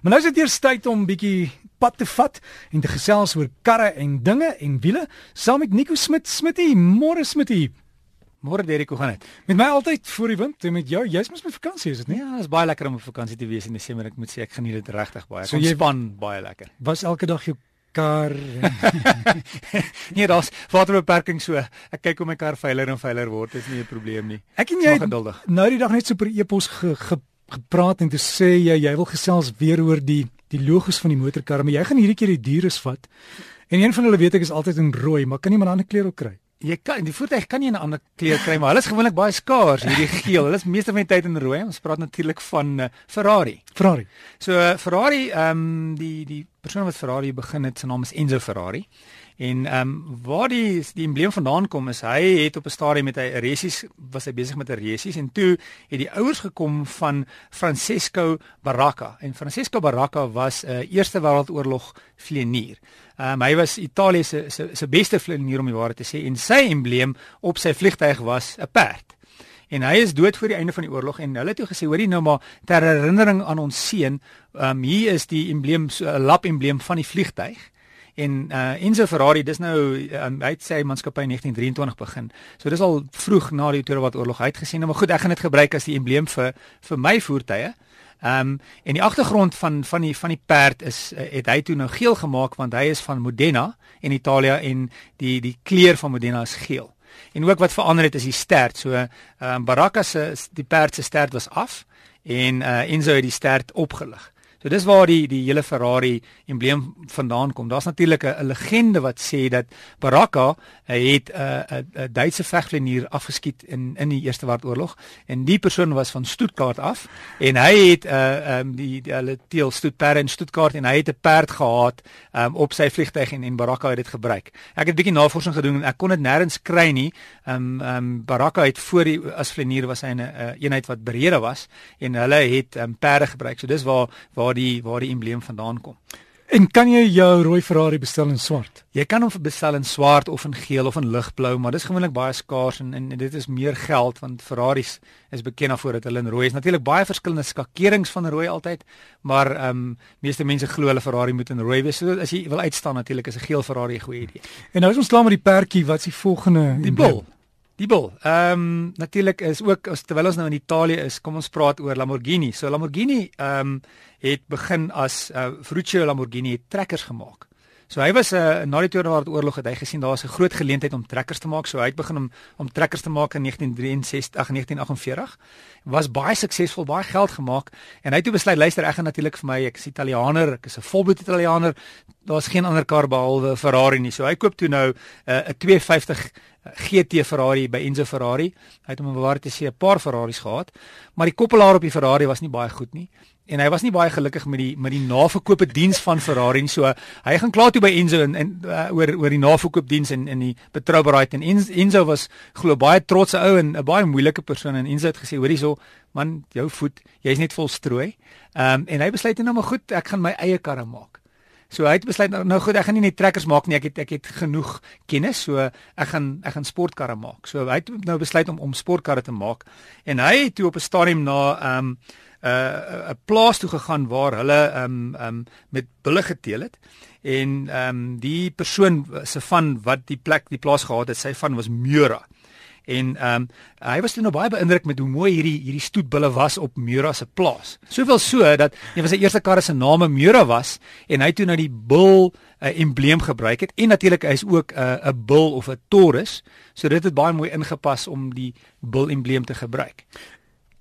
Maar nou is dit eers tyd om bietjie pad te vat en te gesels oor karre en dinge en wiele saam met Nico Smit. Smitty, môre Smitty. Môre Derek, hoe gaan dit? Met my altyd voor die wind en met jou, jy's mos met vakansie, is dit nie? Ja, dit is baie lekker om op vakansie te wees in Desember. Ek moet sê ek geniet dit regtig baie. So jy span baie lekker. Was elke dag jou kar Nee, daar's waterbeperking so. Ek kyk hoe my kar veiliger en veiliger word. Dit is nie 'n probleem nie. Ek en jy nou die dag net so per e-pos ge, ge gepraat en toe sê jy jy wil gesels weer oor die die logos van die motorkar, maar jy gaan hierdie keer die dieres vat. En een van hulle weet ek is altyd in rooi, maar kan nie 'n ander kleur ook kry? Jy kan die voertuig kan nie 'n ander kleur kry, maar hulle is gewoonlik baie skaars, hierdie geel. Hulle is meeste van die tyd in rooi. Ons praat natuurlik van uh, Ferrari. Ferrari. So uh, Ferrari, ehm um, die die persoon wat Ferrari begin het, sy naam is Enzo Ferrari. En ehm um, waar die die embleem vandaan kom is hy het op 'n stadium met hy resies was hy besig met 'n resies en toe het die ouers gekom van Francesco Baracca en Francesco Baracca was 'n uh, Eerste Wêreldoorlog vlieënier. Ehm um, hy was Italië se se beste vlieënier om die waarheid te sê en sy embleem op sy vliegtuig was 'n perd. En hy is dood voor die einde van die oorlog en hulle het toe gesê hoorie nou maar ter herinnering aan ons seun, ehm um, hier is die embleem 'n so, lap embleem van die vliegtuig en uh Enzo Ferrari dis nou um, hy het sy maatskappy in 1923 begin. So dis al vroeg na die Tweede Wêreldoorlog uitgesien, maar goed, ek gaan dit gebruik as die embleem vir vir my voertuie. Ehm um, en die agtergrond van van die van die perd is uh, het hy toe nou geel gemaak want hy is van Modena in Italië en die die kleur van Modena is geel. En ook wat verander het is die stert. So ehm um, Baracca se die perd se stert was af en uh Enzo het die stert opgelig. So dis waar die die hele Ferrari embleem vandaan kom. Daar's natuurlik 'n legende wat sê dat Baraka het 'n uh, 'n Duitse vegvlieënier afgeskiet in in die Eerste Wêreldoorlog en die persoon was van Stuttgart af en hy het 'n uh, um, die hulle teel Stuttgart in Stuttgart en hy het 'n perd gehad um, op sy vliegtuig en en Baraka het dit gebruik. Ek het 'n bietjie navorsing gedoen en ek kon dit nêrens kry nie. Ehm um, um, Baraka het voor die as vlieënier was hy 'n uh, eenheid wat berede was en hulle het um, perde gebruik. So dis waar waar waar die waar die embleem vandaan kom. En kan jy jou rooi Ferrari bestel in swart? Jy kan hom bestel in swart of in geel of in ligblou, maar dis gewoonlik baie skaars en, en dit is meer geld want Ferraris is bekend daarvoor dat hulle in rooi is. Natuurlik baie verskillende skakerings van rooi altyd, maar ehm um, meeste mense glo hulle Ferrari moet in rooi wees. So as jy wil uitstaan natuurlik is 'n geel Ferrari 'n goeie idee. En nou is ons klaar met die perdjie, wat is die volgende? Die bul. Die bil. Ehm um, natuurlik is ook as terwyl ons nou in Italië is, kom ons praat oor Lamborghini. So Lamborghini ehm um, het begin as uh, Ferruccio Lamborghini het trekkers gemaak. So hy was 'n uh, na die Tweede Wêreldoorlog het hy gesien daar's 'n groot geleentheid om trekkers te maak. So hy het begin om om trekkers te maak in 1963 en 1948. Was baie suksesvol, baie geld gemaak en hy het toe besluit luister ek gaan natuurlik vir my ek is Italianer, ek is 'n volbloed Italianer. Daar's geen ander kar behalwe Ferrari nie. So hy koop toe nou 'n uh, 'n 250 GT Ferrari by Enzo Ferrari. Hy het hom bewaar te sê 'n paar Ferraris gehad, maar die koppelaar op die Ferrari was nie baie goed nie en hy was nie baie gelukkig met die met die naverkoopte diens van Ferrari en so hy gaan klaar toe by Enzo en, en uh, oor oor die naverkoopdiens en in die betroubaarheid en Enzo was glo baie trotse ou en 'n baie moeilike persoon en Enzo het gesê hoor hierso man jou voet jy's net vol strooi. Ehm um, en hy besluit nou maar goed ek gaan my eie karre maak. So hy het besluit nou, nou goed, ek gaan nie net trekkers maak nie, ek het ek het genoeg kennis, so ek gaan ek gaan sportkarre maak. So hy het nou besluit om om sportkarre te maak. En hy het toe op 'n stadium na ehm um, 'n uh, 'n plaas toe gegaan waar hulle ehm um, ehm um, met bulle geteel het. En ehm um, die persoon se van wat die plek die plaas gehad het, sy van was Mura. En ehm um, hy was toe nou baie beïndruk met hoe mooi hierdie hierdie stoetbulle was op Mura se plaas. Soveel so dat een van sy eerste karre se naam Mura was en hy toe nou die bul 'n uh, embleem gebruik het en natuurlik hy's ook 'n uh, 'n bul of 'n torus. So dit het baie mooi ingepas om die bul embleem te gebruik.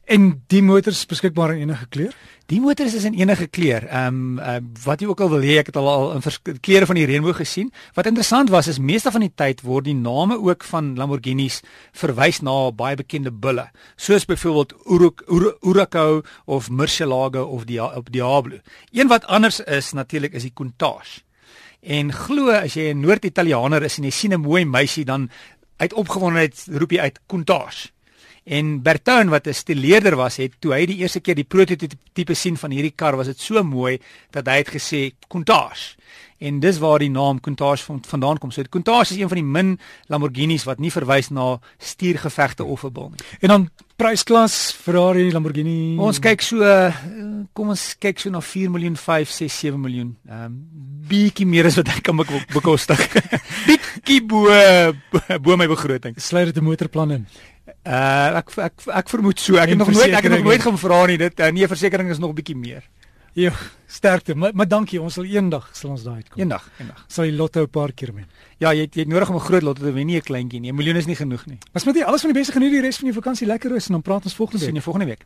En die motors beskikbaar in enige kleur? Die motors is in enige kleur. Ehm um, uh, wat jy ook al wil hê, ek het al al in kleure van die reënboog gesien. Wat interessant was is meeste van die tyd word die name ook van Lamborghinis verwys na baie bekende bulle, soos byvoorbeeld Huracan of Murcielago of die op Diablo. Een wat anders is natuurlik is die Countach. En glo as jy 'n Noord-Italianer is en jy sien 'n mooi meisie dan uit opgewondenheid roep jy uit Countach En Bertoon wat 'n stileerder was, het toe hy die eerste keer die prototipe sien van hierdie kar, was dit so mooi dat hy het gesê Countach. En dis waar die naam Countach vandaan kom. So Countach is een van die min Lamborghinis wat nie verwys na stuurgevegte of 'n bil nie. En dan prysklas Ferrari, Lamborghini. Ons kyk so kom ons kyk so na 4 miljoen, 5, 6, 7 miljoen. Ehm um, bietjie meer as wat ek kan bekostig. bietjie bo bo my begroting. Sluit dit 'n motorplan in. Uh ek ek ek vermoed so. Ek het nog nooit ek het nog nooit gaan vra nie. Dit uh, nee, versekerings is nog bietjie meer. Ja, sterkte. Maar, maar dankie. Ons sal eendag sal ons daai uitkom. Eendag, eendag. Sal die lotto 'n paar keer wen. Ja, jy het, jy het nodig om 'n groot lotto te wen, nie 'n kleintjie nie. 'n Miljoen is nie genoeg nie. Maar smet jy alles van die beste geniet die res van jou vakansie lekker rus en dan praat ons volgende week. Sien jou volgende week.